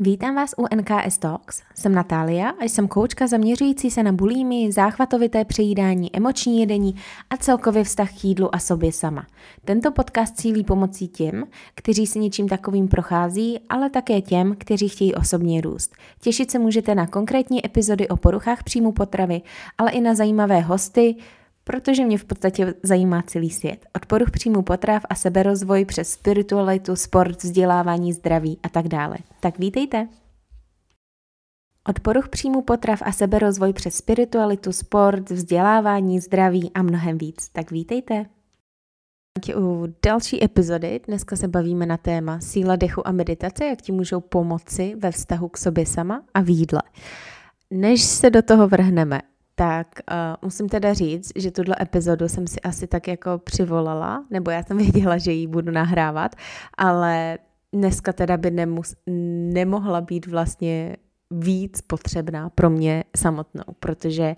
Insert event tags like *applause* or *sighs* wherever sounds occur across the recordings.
Vítám vás u NKS Talks. Jsem Natália a jsem koučka zaměřující se na bulími, záchvatovité přejídání, emoční jedení a celkově vztah k jídlu a sobě sama. Tento podcast cílí pomocí těm, kteří si něčím takovým prochází, ale také těm, kteří chtějí osobně růst. Těšit se můžete na konkrétní epizody o poruchách příjmu potravy, ale i na zajímavé hosty, protože mě v podstatě zajímá celý svět. Od poruch příjmu potrav a seberozvoj přes spiritualitu, sport, vzdělávání, zdraví a tak dále. Tak vítejte! Od poruch příjmu potrav a seberozvoj přes spiritualitu, sport, vzdělávání, zdraví a mnohem víc. Tak vítejte! U další epizody dneska se bavíme na téma síla dechu a meditace, jak ti můžou pomoci ve vztahu k sobě sama a v jídle. Než se do toho vrhneme, tak uh, musím teda říct, že tuhle epizodu jsem si asi tak jako přivolala, nebo já jsem *laughs* věděla, že ji budu nahrávat, ale dneska teda by nemus, nemohla být vlastně víc potřebná pro mě samotnou, protože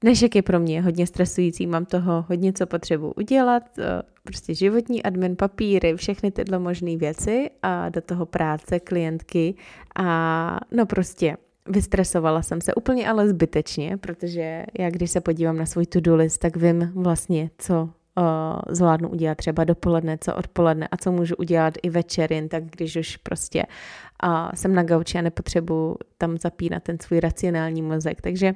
dnešek je pro mě hodně stresující, mám toho hodně co potřebuji udělat, eh, prostě životní admin, papíry, všechny tyhle možné věci a do toho práce, klientky a no prostě Vystresovala jsem se úplně ale zbytečně, protože já když se podívám na svůj to-do list, tak vím vlastně, co uh, zvládnu udělat třeba dopoledne, co odpoledne a co můžu udělat i večer, jen tak když už prostě uh, jsem na gauči a nepotřebuji tam zapínat ten svůj racionální mozek. Takže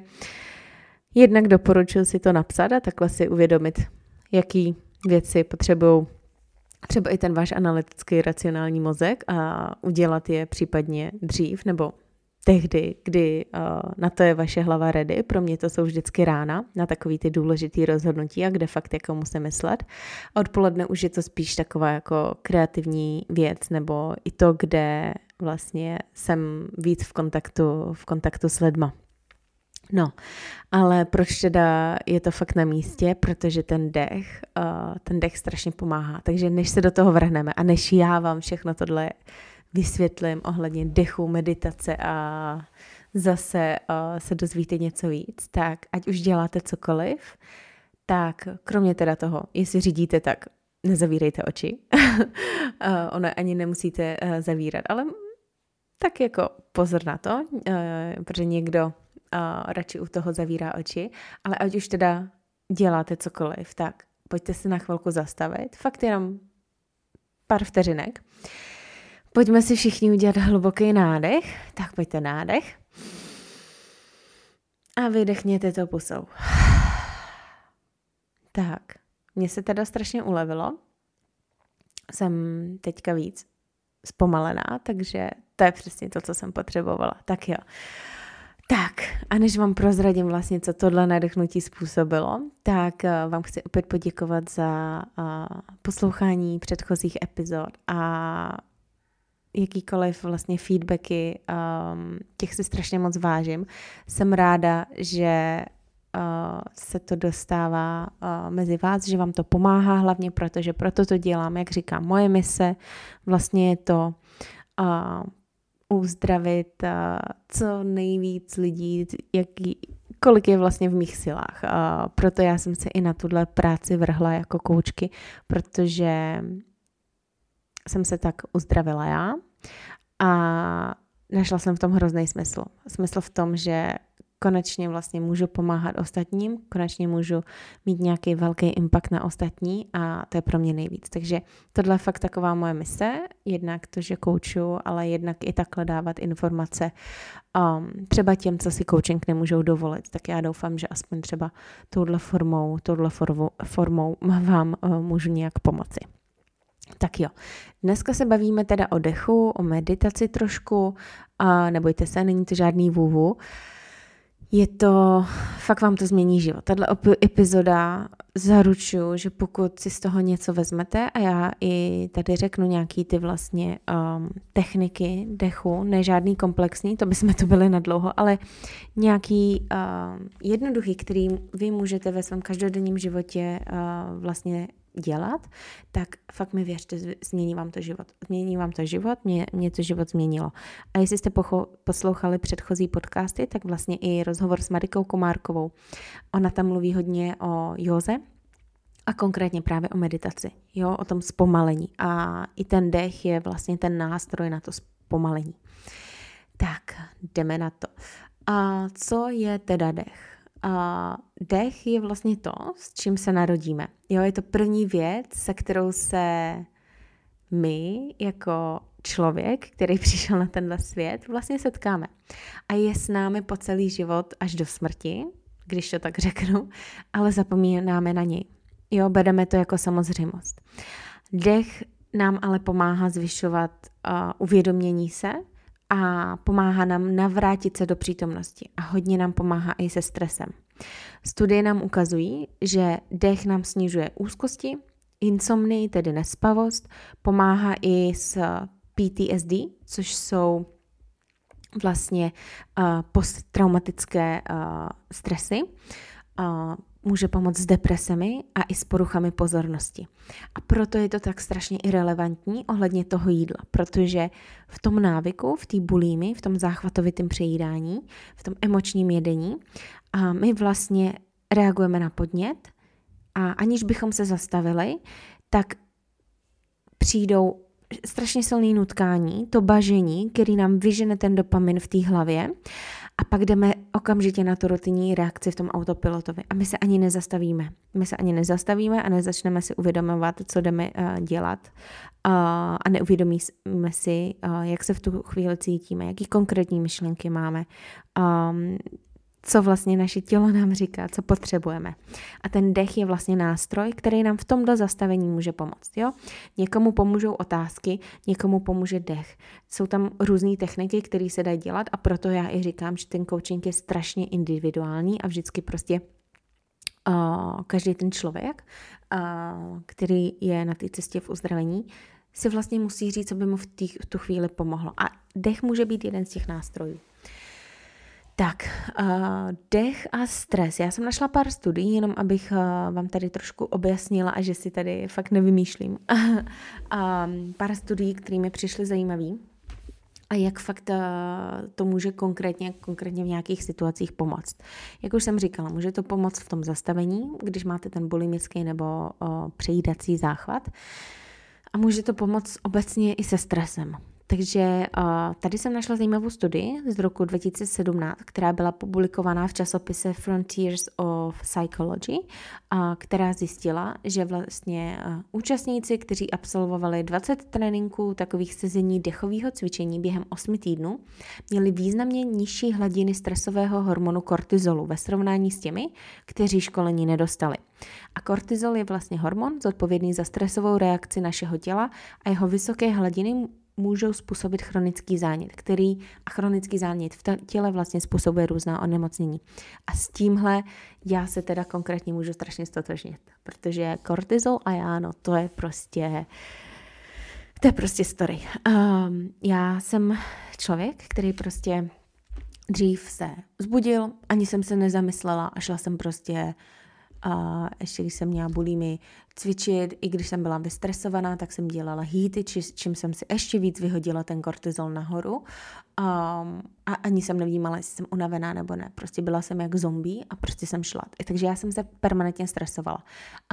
jednak doporučuji si to napsat a takhle si uvědomit, jaký věci potřebují třeba i ten váš analytický racionální mozek a udělat je případně dřív nebo tehdy, kdy uh, na to je vaše hlava ready. Pro mě to jsou vždycky rána na takový ty důležitý rozhodnutí a kde fakt jako musím myslet. A odpoledne už je to spíš taková jako kreativní věc nebo i to, kde vlastně jsem víc v kontaktu, v kontaktu s lidma. No, ale proč teda je to fakt na místě? Protože ten dech, uh, ten dech strašně pomáhá. Takže než se do toho vrhneme a než já vám všechno tohle vysvětlím ohledně dechu, meditace a zase uh, se dozvíte něco víc, tak ať už děláte cokoliv, tak kromě teda toho, jestli řídíte, tak nezavírejte oči. uh, *laughs* ono ani nemusíte uh, zavírat, ale tak jako pozor na to, protože někdo radši u toho zavírá oči, ale ať už teda děláte cokoliv, tak pojďte se na chvilku zastavit, fakt jenom pár vteřinek. Uh, Pojďme si všichni udělat hluboký nádech. Tak pojďte nádech. A vydechněte to pusou. *sighs* Tak, mně se teda strašně ulevilo. Jsem teďka víc zpomalená, takže to je přesně to, co jsem potřebovala. Tak jo. Tak, a než vám prozradím vlastně, co tohle nadechnutí způsobilo, tak eh, vám chci opět poděkovat za uh, poslouchání předchozích epizod a jakýkoliv vlastně feedbacky, um, těch si strašně moc vážím. Jsem ráda, že uh, se to dostává uh, mezi vás, že vám to pomáhá hlavně proto, že proto to dělám, jak říkám, moje mise vlastně je to uh, uzdravit uh, co nejvíc lidí, jaký, kolik je vlastně v mých silách. Uh, proto já jsem se i na tuhle práci vrhla jako koučky, protože jsem se tak uzdravila já a našla jsem v tom hrozný smysl. Smysl v tom, že konečně vlastně můžu pomáhat ostatním, konečně můžu mít nějaký velký impact na ostatní a to je pro mě nejvíc. Takže tohle je fakt taková moje mise, jednak to, že kouču, ale jednak i takhle dávat informace um, třeba těm, co si coaching nemůžou dovolit. Tak já doufám, že aspoň třeba touhle formou, touhle formou, formou vám uh, můžu nějak pomoci. Tak jo, dneska se bavíme teda o dechu, o meditaci trošku a nebojte se, není to žádný vůvu. Je to, fakt vám to změní život. Tato epizoda zaručuju, že pokud si z toho něco vezmete a já i tady řeknu nějaký ty vlastně um, techniky dechu, ne žádný komplexní, to bychom to byli na dlouho, ale nějaký um, jednoduchý, který vy můžete ve svém každodenním životě uh, vlastně dělat, tak fakt mi věřte, změní vám to život. Změní vám to život, mě, mě to život změnilo. A jestli jste pocho, poslouchali předchozí podcasty, tak vlastně i rozhovor s Marikou Komárkovou. Ona tam mluví hodně o józe, a konkrétně právě o meditaci, jo, o tom zpomalení. A i ten dech je vlastně ten nástroj na to zpomalení. Tak, jdeme na to. A co je teda dech? Dech je vlastně to, s čím se narodíme. Jo, je to první věc, se kterou se my jako člověk, který *laughs* přišel na tenhle svět, vlastně setkáme. A je s námi po celý život až do smrti, když to tak *laughs* řeknu, ale zapomínáme na něj. Jo, bereme to jako samozřejmost. Dech nám ale pomáhá zvyšovat uh, uvědomění se a pomáhá nám navrátit se do přítomnosti a hodně nám pomáhá i se stresem. Studie nám ukazují, že dech nám snižuje úzkosti, insomnii, tedy nespavost, pomáhá i s PTSD, což jsou vlastně uh, posttraumatické uh, stresy. Uh, může pomoct s depresemi a i s poruchami pozornosti. A proto je to tak strašně irrelevantní ohledně toho jídla, protože v tom návyku, v té bulími, v tom záchvatovitém přejídání, v tom emočním jedení, a my vlastně reagujeme na podnět a aniž bychom se zastavili, tak přijdou strašně silné nutkání, to bažení, který nám vyžene ten dopamin v té hlavě a pak jdeme okamžitě na tu rutinní reakci v tom autopilotovi a my se ani nezastavíme. My se ani nezastavíme a nezačneme si uvědomovat, co jdeme uh, dělat uh, a neuvědomíme si, uh, jak se v tu chvíli cítíme, jaký konkrétní myšlenky máme, um, co vlastně naše tělo nám říká, co potřebujeme. A ten dech je vlastně nástroj, který nám v tomto zastavení může pomoct. Jo? Někomu pomůžou otázky, někomu pomůže dech. Jsou tam různé techniky, které se dají dělat a proto já i říkám, že ten coaching je strašně individuální a vždycky prostě uh, každý ten člověk, uh, který je na té cestě v uzdravení, si vlastně musí říct, co by mu v, tý, v tu chvíli pomohlo. A dech může být jeden z těch nástrojů. Tak, uh, dech a stres. Já jsem našla pár studií, jenom abych uh, vám tady trošku objasnila a že si tady fakt nevymýšlím. *laughs* um, pár studií, které mi přišly zajímavý a jak fakt uh, to může konkrétně, konkrétně v nějakých situacích pomoct. Jak už jsem říkala, může to pomoct v tom zastavení, když máte ten bulimický nebo uh, přejídací záchvat. A může to pomoct obecně i se stresem. Takže tady jsem našla zajímavou studii z roku 2017, která byla publikovaná v časopise Frontiers of Psychology, která zjistila, že vlastně účastníci, kteří absolvovali 20 tréninků takových sezení dechového cvičení během 8 týdnů, měli významně nižší hladiny stresového hormonu kortizolu ve srovnání s těmi, kteří školení nedostali. A kortizol je vlastně hormon zodpovědný za stresovou reakci našeho těla a jeho vysoké hladiny můžou způsobit chronický zánět, který a chronický zánět v těle vlastně způsobuje různá onemocnění. A s tímhle já se teda konkrétně můžu strašně stotožnit, protože kortizol a já, no to je prostě to je prostě story. Um, já jsem člověk, který prostě dřív se zbudil, ani jsem se nezamyslela a šla jsem prostě a ještě když jsem měla bulimy cvičit, i když jsem byla vystresovaná, tak jsem dělala hýty, či, čím jsem si ještě víc vyhodila ten kortizol nahoru. Um, a ani jsem nevnímala, jestli jsem unavená nebo ne. Prostě byla jsem jak zombie a prostě jsem šla. Takže já jsem se permanentně stresovala.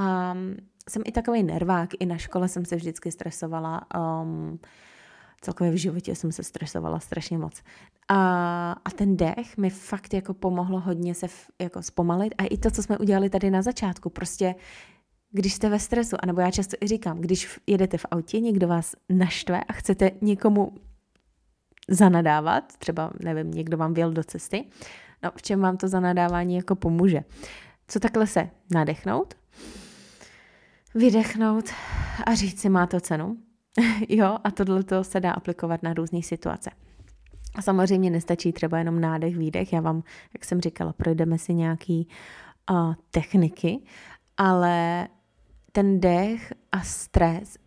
Um, jsem i takový nervák, i na škole jsem se vždycky stresovala. Um, celkově v životě jsem se stresovala strašně moc. A, a ten dech mi fakt jako pomohlo hodně se v, jako zpomalit a i to, co jsme udělali tady na začátku, prostě když jste ve stresu, anebo já často i říkám, když jedete v autě, někdo vás naštve a chcete někomu zanadávat, třeba, nevím, někdo vám věl do cesty, no v čem vám to zanadávání jako pomůže? Co takhle se nadechnout, vydechnout a říct si, má to cenu, *laughs* jo, a tohle se dá aplikovat na různé situace. A samozřejmě nestačí třeba jenom nádech, výdech. Já vám, jak jsem říkala, projdeme si nějaký uh, techniky, ale ten dech a stres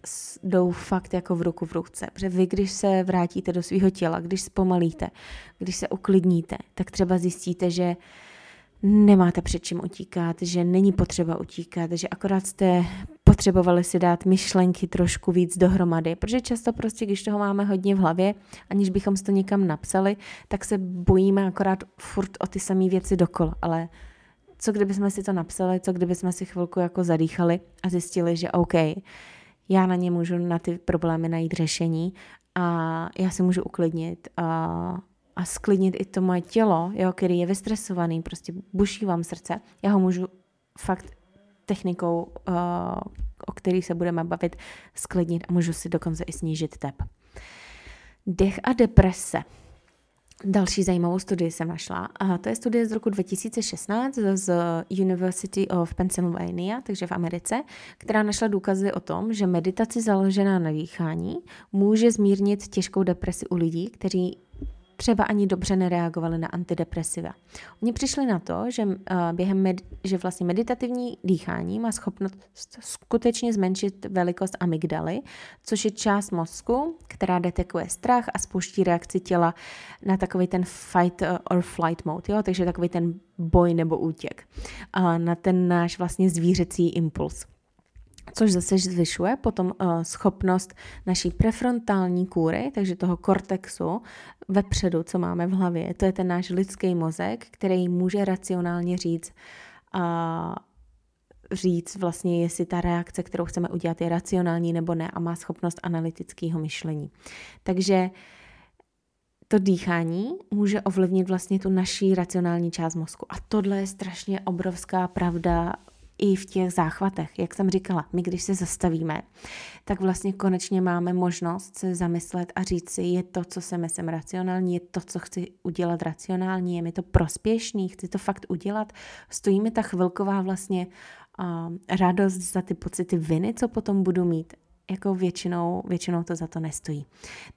jdou fakt jako v ruku v ruce. Protože vy, když se vrátíte do svého těla, když zpomalíte, když se uklidníte, tak třeba zjistíte, že nemáte před čím utíkat, že není potřeba utíkat, že akorát jste potřebovali si dát myšlenky trošku víc dohromady, protože často prostě, když toho máme hodně v hlavě, aniž bychom to někam napsali, tak se bojíme akorát furt o ty samé věci dokola, ale co kdyby jsme si to napsali, co kdyby jsme si chvilku jako zadýchali a zjistili, že OK, já na ně můžu na ty problémy najít řešení a já se můžu uklidnit a, a sklidnit i to moje tělo, jo, který je vystresovaný, prostě buší vám srdce. Já ho můžu fakt technikou, uh, o který se budeme bavit, sklidnit a můžu si dokonce i snížit tep. Dech a deprese. Další zajímavou studii jsem našla. A to je studie z roku 2016 z University of Pennsylvania, takže v Americe, která našla důkazy o tom, že meditace založená na dýchání může zmírnit těžkou depresi u lidí, kteří třeba ani dobře nereagovali na antidepresiva. Oni přišli na to, že, uh, během med- že vlastně meditativní dýchání má schopnost skutečně zmenšit velikost amygdaly, což je část mozku, která detekuje strach a spouští reakci těla na takový ten fight uh, or flight mode, jo? takže takový ten boj nebo útěk, uh, na ten náš vlastně zvířecí impuls což zase zvyšuje potom uh, schopnost naší prefrontální kůry, takže toho kortexu vepředu, co máme v hlavě. To je ten náš lidský mozek, který může racionálně říct, uh, říct vlastně, jestli ta reakce, kterou chceme udělat, je racionální nebo ne a má schopnost analytického myšlení. Takže to dýchání může ovlivnit vlastně tu naší racionální část mozku. A tohle je strašně obrovská pravda i v těch záchvatech. Jak jsem říkala, my když se zastavíme, tak vlastně konečně máme možnost se zamyslet a říct si, je to, co se myslím racionální, je to, co chci udělat racionální, je mi to prospěšný, chci to fakt udělat. Stojí mi ta chvilková vlastně uh, radost za ty pocity viny, co potom budu mít jako většinou, většinou to za to nestojí.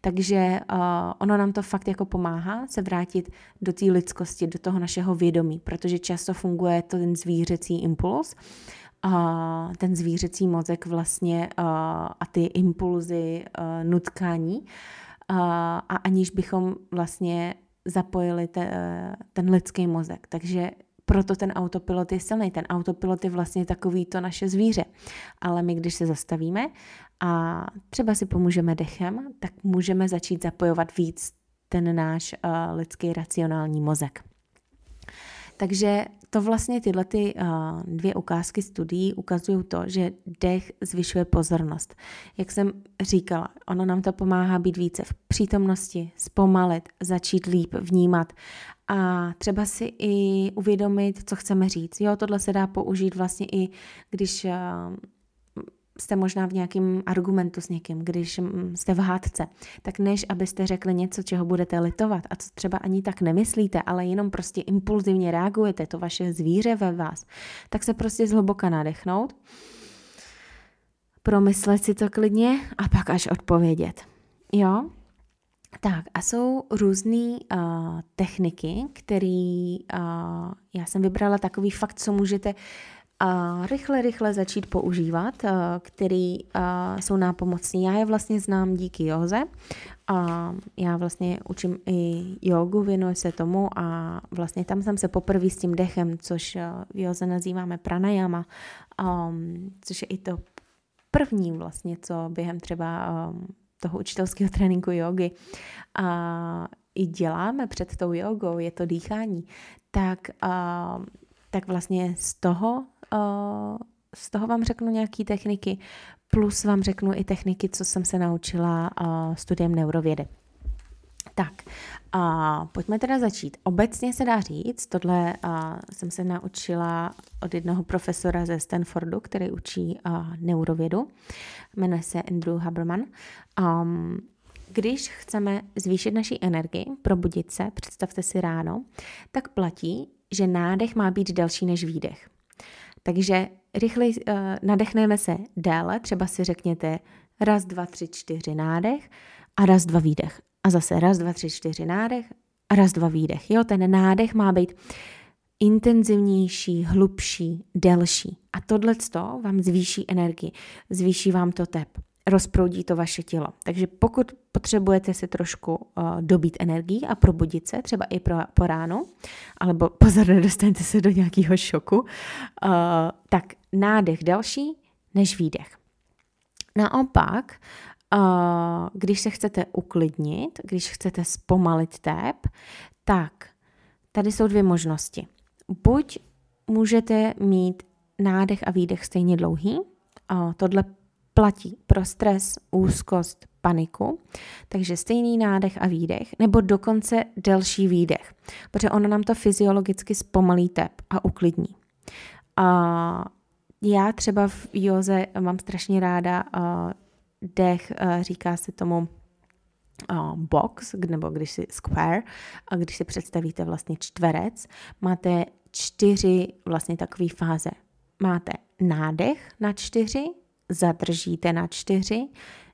Takže uh, ono nám to fakt jako pomáhá se vrátit do té lidskosti, do toho našeho vědomí, protože často funguje to ten zvířecí impuls, a ten zvířecí mozek vlastně uh, a ty impulzy uh, nutkání uh, a aniž bychom vlastně zapojili te, ten lidský mozek. Takže proto ten autopilot je silný. Ten autopilot je vlastně takový to naše zvíře. Ale my, když se zastavíme a třeba si pomůžeme dechem, tak můžeme začít zapojovat víc ten náš uh, lidský racionální mozek. Takže to vlastně tyhle ty, uh, dvě ukázky studií ukazují to, že dech zvyšuje pozornost. Jak jsem říkala, ono nám to pomáhá být více v přítomnosti, zpomalit, začít líp vnímat a třeba si i uvědomit, co chceme říct. Jo, tohle se dá použít vlastně i, když uh, jste možná v nějakém argumentu s někým, když mm, jste v hádce, tak než abyste řekli něco, čeho budete litovat a co třeba ani tak nemyslíte, ale jenom prostě impulzivně reagujete, to vaše zvíře ve vás, tak se prostě zhluboka nadechnout, promyslet si to klidně a pak až odpovědět. Jo? Tak a jsou různé uh, techniky, které uh, já jsem vybrala takový fakt, co můžete rychle, rychle začít používat, který jsou nápomocní. Já je vlastně znám díky joze. A já vlastně učím i jogu, věnuji se tomu a vlastně tam jsem se poprvé s tím dechem, což v joze nazýváme pranayama, um, což je i to první vlastně, co během třeba um, toho učitelského tréninku jogy a i děláme před tou jogou, je to dýchání, tak, tak vlastně z toho z toho vám řeknu nějaké techniky, plus vám řeknu i techniky, co jsem se naučila studiem neurovědy. Tak, a pojďme teda začít. Obecně se dá říct, tohle a, jsem se naučila od jednoho profesora ze Stanfordu, který učí a, neurovědu, jmenuje se Andrew Haberman. Um, když chceme zvýšit naši energii, probudit se, představte si ráno, tak platí, že nádech má být delší než výdech. Takže rychleji uh, nadechneme se déle, třeba si řekněte raz, dva, tři, čtyři nádech a raz, dva výdech. A zase raz, dva, tři, čtyři nádech a raz, dva výdech. Jo, ten nádech má být intenzivnější, hlubší, delší. A tohle vám zvýší energii, zvýší vám to tep rozproudí to vaše tělo. Takže pokud potřebujete si trošku uh, dobít energii a probudit se, třeba i pro, po ránu, alebo *laughs* pozor, nedostanete se do nějakého šoku, uh, tak nádech další než výdech. Naopak, uh, když se chcete uklidnit, když chcete zpomalit tep, tak tady jsou dvě možnosti. Buď můžete mít nádech a výdech stejně dlouhý, uh, tohle platí pro stres, úzkost, paniku, takže stejný nádech a výdech, nebo dokonce delší výdech, protože ono nám to fyziologicky zpomalí tep a uklidní. A já třeba v józe mám strašně ráda uh, dech, uh, říká se tomu box, nebo když si square, a když si představíte vlastně čtverec, máte čtyři vlastně takové fáze. Máte nádech na čtyři, zadržíte na čtyři,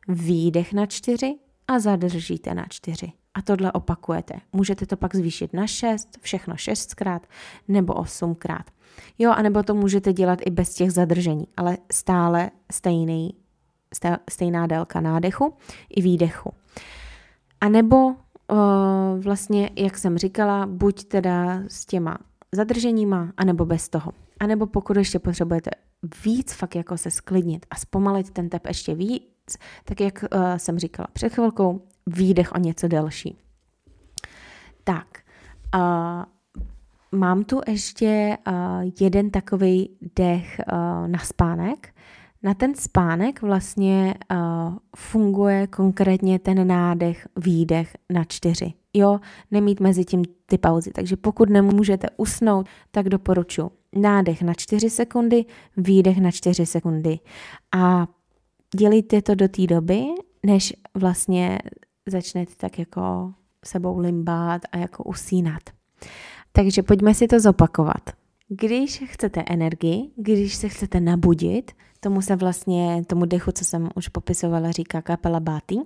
výdech na čtyři a zadržíte na čtyři. A tohle opakujete. Můžete to pak zvýšit na šest, všechno šestkrát nebo osmkrát. Jo, anebo to můžete dělat i bez těch zadržení, ale stále stejný, stejná délka nádechu i výdechu. A nebo uh, vlastně, jak jsem říkala, buď teda s těma zadrženíma, anebo bez toho. A nebo pokud ještě potřebujete víc fakt jako se sklidnit a zpomalit ten tep ještě víc, tak jak uh, jsem říkala před chvilkou, výdech o něco delší. Tak, uh, mám tu ještě uh, jeden takový dech uh, na spánek. Na ten spánek vlastně uh, funguje konkrétně ten nádech, výdech na čtyři. Jo, nemít mezi tím ty pauzy. Takže pokud nemůžete usnout, tak doporučuji nádech na 4 sekundy, výdech na 4 sekundy. A dělíte to do té doby, než vlastně začnete tak jako sebou limbát a jako usínat. Takže pojďme si to zopakovat. Když chcete energii, když se chcete nabudit, tomu se vlastně, tomu dechu, co jsem už popisovala, říká kapela Báty,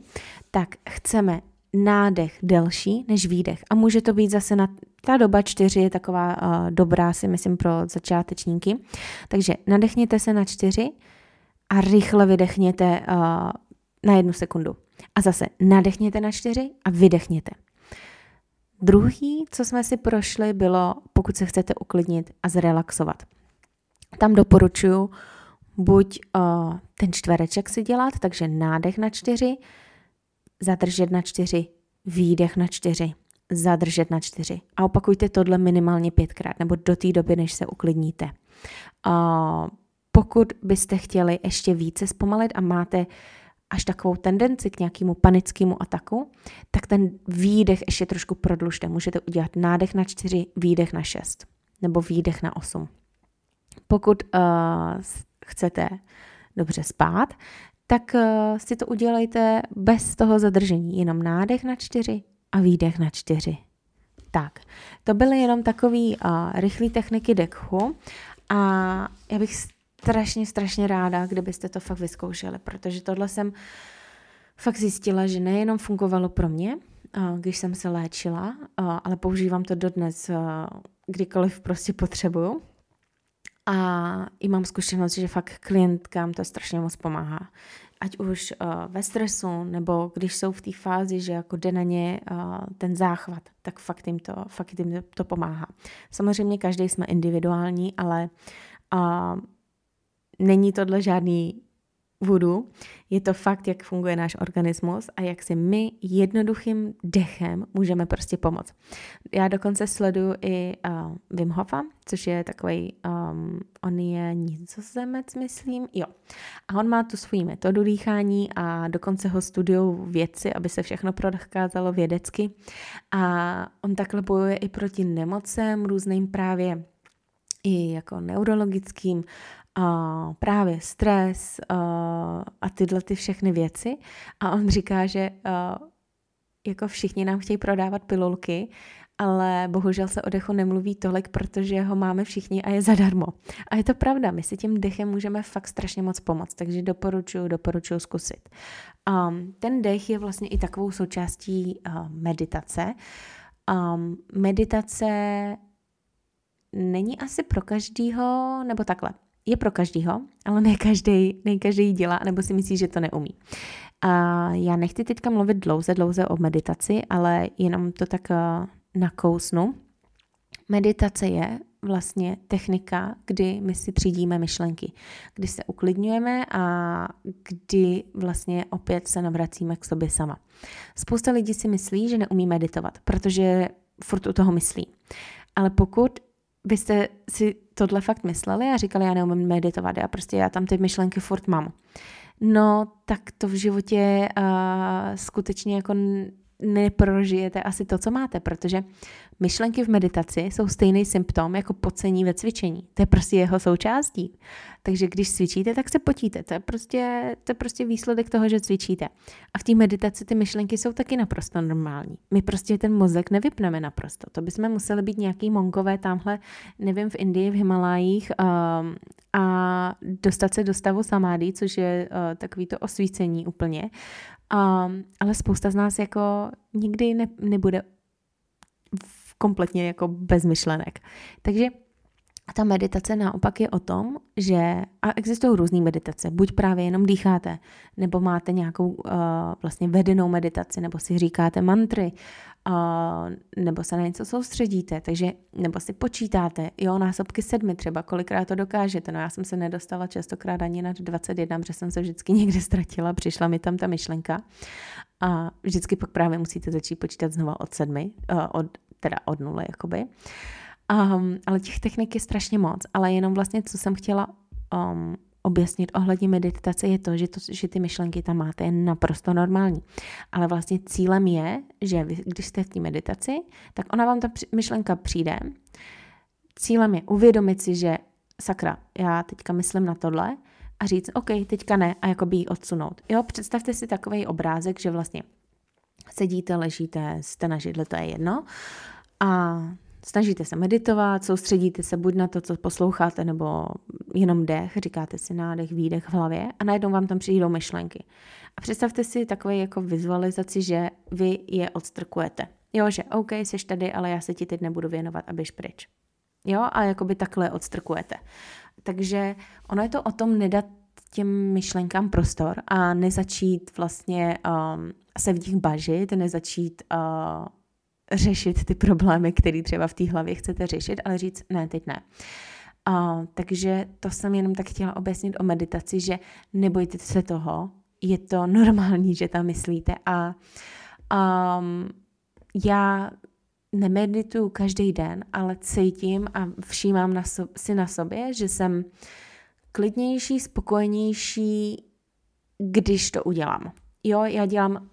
tak chceme nádech delší než výdech. A může to být zase na ta doba čtyři je taková uh, dobrá, si myslím, pro začátečníky. Takže nadechněte se na čtyři a rychle vydechněte uh, na jednu sekundu. A zase nadechněte na čtyři a vydechněte. Druhý, co jsme si prošli, bylo, pokud se chcete uklidnit a zrelaxovat. Tam doporučuji buď uh, ten čtvereček si dělat, takže nádech na čtyři, zadržet na čtyři, výdech na čtyři, zadržet na čtyři. A opakujte tohle minimálně pětkrát, nebo do té doby, než se uklidníte. Uh, pokud byste chtěli ještě více zpomalit a máte až takovou tendenci k nějakému panickému ataku, tak ten výdech ještě trošku prodlužte. Můžete udělat nádech na čtyři, výdech na šest nebo výdech na osm. Pokud uh, chcete dobře spát, tak uh, si to udělejte bez toho zadržení. Jenom nádech na čtyři a výdech na čtyři. Tak, to byly jenom takové uh, rychlé techniky dekhu a já bych strašně, strašně ráda, kdybyste to fakt vyzkoušeli, protože tohle jsem fakt zjistila, že nejenom fungovalo pro mě, když jsem se léčila, ale používám to dodnes, kdykoliv prostě potřebuju. A i mám zkušenost, že fakt klientkám to strašně moc pomáhá. Ať už uh, ve stresu, nebo když jsou v té fázi, že jako jde na ně uh, ten záchvat, tak fakt jim, to, fakt jim to pomáhá. Samozřejmě každý jsme individuální, ale uh, není tohle žádný vodu, je to fakt, jak funguje náš organismus a jak si my jednoduchým dechem můžeme prostě pomoct. Já dokonce sleduju i uh, Wim Hofa, což je takový, um, on je nizozemec, myslím, jo. A on má tu svoji metodu dýchání a dokonce ho studují věci, aby se všechno prokázalo vědecky. A on takhle bojuje i proti nemocem, různým právě i jako neurologickým a právě stres a, a tyhle ty všechny věci. A on říká, že a, jako všichni nám chtějí prodávat pilulky, ale bohužel se o dechu nemluví tolik, protože ho máme všichni a je zadarmo. A je to pravda, my si tím dechem můžeme fakt strašně moc pomoct, takže doporučuji, doporučuji zkusit. Um, ten dech je vlastně i takovou součástí meditace. Um, meditace není asi pro každýho, nebo takhle je pro každýho, ale ne každý, ne každý dělá, nebo si myslí, že to neumí. A já nechci teďka mluvit dlouze, dlouze o meditaci, ale jenom to tak eh, nakousnu. Meditace je vlastně technika, kdy my si třídíme myšlenky, kdy se uklidňujeme a kdy vlastně opět se navracíme k sobě sama. Spousta lidí si myslí, že neumí meditovat, protože furt u toho myslí. Ale pokud byste si tohle fakt mysleli a říkali, já neumím meditovat, já prostě já tam ty myšlenky furt mám. no tak to v životě uh, skutečně jako neprožijete asi to, co máte, protože myšlenky v meditaci jsou stejný symptom jako pocení ve cvičení. To je prostě jeho součástí. Takže když cvičíte, tak se potíte. To je prostě, to je prostě výsledek toho, že cvičíte. A v té meditaci ty myšlenky jsou taky naprosto normální. My prostě ten mozek nevypneme naprosto. To bychom museli být nějaký monkové tamhle, nevím, v Indii, v Himalájích um, a dostat se do stavu samády, což je uh, takový to osvícení úplně. Um, ale spousta z nás jako nikdy ne, nebude kompletně jako bez myšlenek. Takže ta meditace naopak je o tom, že a existují různé meditace, buď právě jenom dýcháte, nebo máte nějakou uh, vlastně vedenou meditaci, nebo si říkáte mantry, uh, nebo se na něco soustředíte, takže nebo si počítáte, jo, násobky sedmi třeba, kolikrát to dokážete. No já jsem se nedostala častokrát ani na 21, protože jsem se vždycky někde ztratila, přišla mi tam ta myšlenka. A vždycky pak právě musíte začít počítat znova od sedmi, uh, od, teda od nuly, jakoby. Um, ale těch technik je strašně moc, ale jenom vlastně, co jsem chtěla um, objasnit ohledně meditace je to že, to, že ty myšlenky tam máte, je naprosto normální. Ale vlastně cílem je, že vy, když jste v té meditaci, tak ona vám ta myšlenka přijde. Cílem je uvědomit si, že sakra, já teďka myslím na tohle a říct, OK, teďka ne a jakoby ji odsunout. Jo, představte si takový obrázek, že vlastně sedíte, ležíte, jste na židli, to je jedno a Snažíte se meditovat, soustředíte se buď na to, co posloucháte, nebo jenom dech, říkáte si nádech, výdech v hlavě a najednou vám tam přijdou myšlenky. A představte si takové jako vizualizaci, že vy je odstrkujete. Jo, že OK, jsi tady, ale já se ti teď nebudu věnovat a běž pryč. Jo, a jakoby takhle odstrkujete. Takže ono je to o tom nedat těm myšlenkám prostor a nezačít vlastně um, se v nich bažit, nezačít uh, řešit ty problémy, které třeba v té hlavě chcete řešit, ale říct ne, teď ne. A, takže to jsem jenom tak chtěla objasnit o meditaci, že nebojte se toho, je to normální, že tam myslíte a um, já nemedituju každý den, ale cítím a všímám na so, si na sobě, že jsem klidnější, spokojenější, když to udělám. Jo, já dělám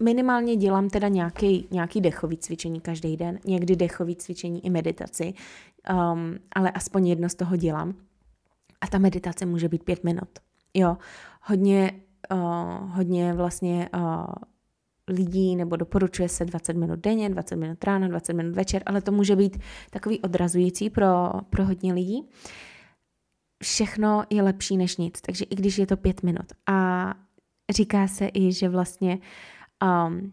minimálně dělám teda nějaký, nějaký dechový cvičení každý den, někdy dechový cvičení i meditaci, um, ale aspoň jedno z toho dělám. A ta meditace může být pět minut. Jo, hodně, uh, hodně vlastně uh, lidí nebo doporučuje se 20 minut denně, 20 minut ráno, 20 minut večer, ale to může být takový odrazující pro, pro hodně lidí. Všechno je lepší než nic, takže i když je to pět minut. A říká se i, že vlastně Um,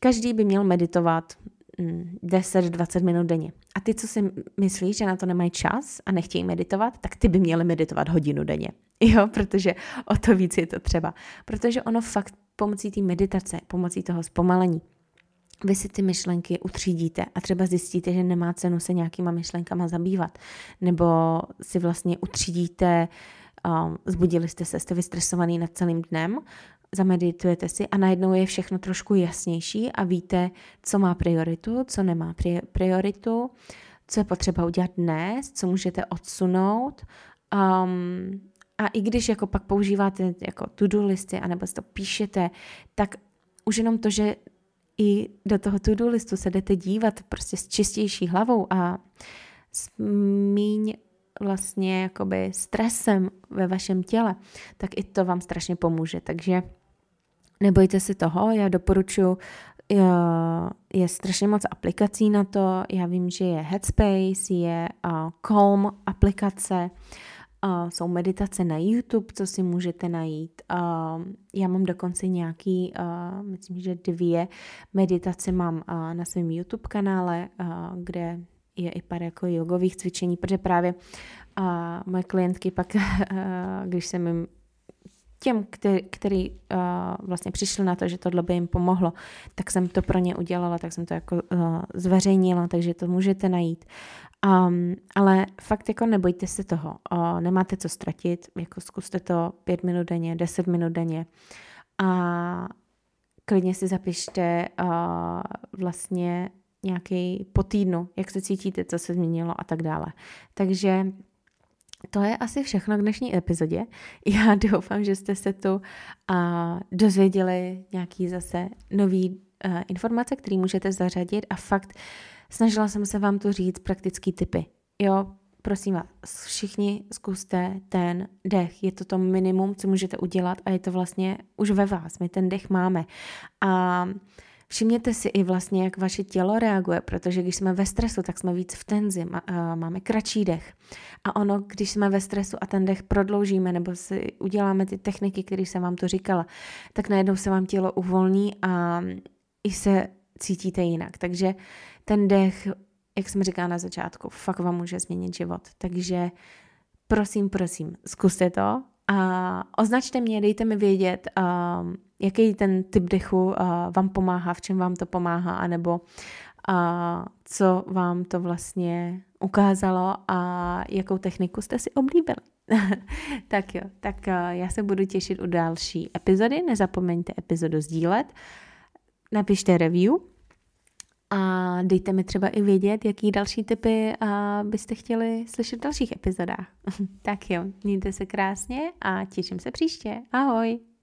každý by měl meditovat 10-20 mm, minut denně. A ty, co si myslíš, že na to nemají čas a nechtějí meditovat, tak ty by měli meditovat hodinu denně. *laughs* Jo, protože o to víc je to třeba. Protože ono fakt pomocí té meditace, pomocí toho zpomalení, vy si ty myšlenky utřídíte a třeba zjistíte, že nemá cenu se nějakýma myšlenkama zabývat. Nebo si vlastně utřídíte, um, zbudili jste se, jste vystresovaný nad celým dnem, zameditujete si a najednou je všechno trošku jasnější a víte, co má prioritu, co nemá prioritu, co je potřeba udělat dnes, co můžete odsunout. Um, a i když jako pak používáte jako to-do listy, anebo si to píšete, tak už jenom to, že i do toho to-do listu se jdete dívat prostě s čistější hlavou a s míň vlastně jakoby stresem ve vašem těle, tak i to vám strašně pomůže. Takže nebojte se toho, já doporučuji, je strašně moc aplikací na to, já vím, že je Headspace, je uh, Calm aplikace, uh, jsou meditace na YouTube, co si můžete najít. Já mám dokonce nějaký, myslím, že dvě meditace mám na svém YouTube kanále, kde je i pár jako jogových cvičení, protože právě moje klientky pak, *laughs* když jsem jim těm, který, který uh, vlastně přišli na to, že tohle by jim pomohlo, tak jsem to pro ně udělala, tak jsem to jako uh, zveřejnila, takže to můžete najít. Um, ale fakt jako nebojte se toho, uh, nemáte co ztratit, jako zkuste to pět minut denně, deset minut denně a klidně si zapište uh, vlastně nějaký po týdnu, jak se cítíte, co se změnilo a tak dále. Takže to je asi všechno k dnešní epizodě. *laughs* Já doufám, že jste se tu a dozvěděli nějaký zase nový uh, informace, které můžete zařadit a fakt snažila jsem se vám tu říct praktický typy. Jo, prosím vás, všichni zkuste ten dech. Je to to minimum, co můžete udělat a je to vlastně už ve vás. My ten dech máme. A Všimněte si i vlastně, jak vaše tělo reaguje, protože když jsme ve stresu, tak jsme víc v tenzi, máme kratší dech. A ono, když jsme ve stresu a ten dech prodloužíme nebo si uděláme ty techniky, které jsem vám to říkala, tak najednou se vám tělo uvolní a i se cítíte jinak. Takže ten dech, jak jsem říkala na začátku, fakt vám může změnit život. Takže prosím, prosím, zkuste to a označte mě, dejte mi vědět, um, jaký ten typ dechu uh, vám pomáhá, v čem vám to pomáhá, anebo uh, co vám to vlastně ukázalo a jakou techniku jste si oblíbili. *laughs* tak jo, tak uh, já se budu těšit u další epizody. Nezapomeňte epizodu sdílet. Napište review a dejte mi třeba i vědět, jaký další typy byste chtěli slyšet v dalších epizodách. *laughs* tak jo, mějte se krásně a těším se příště. Ahoj!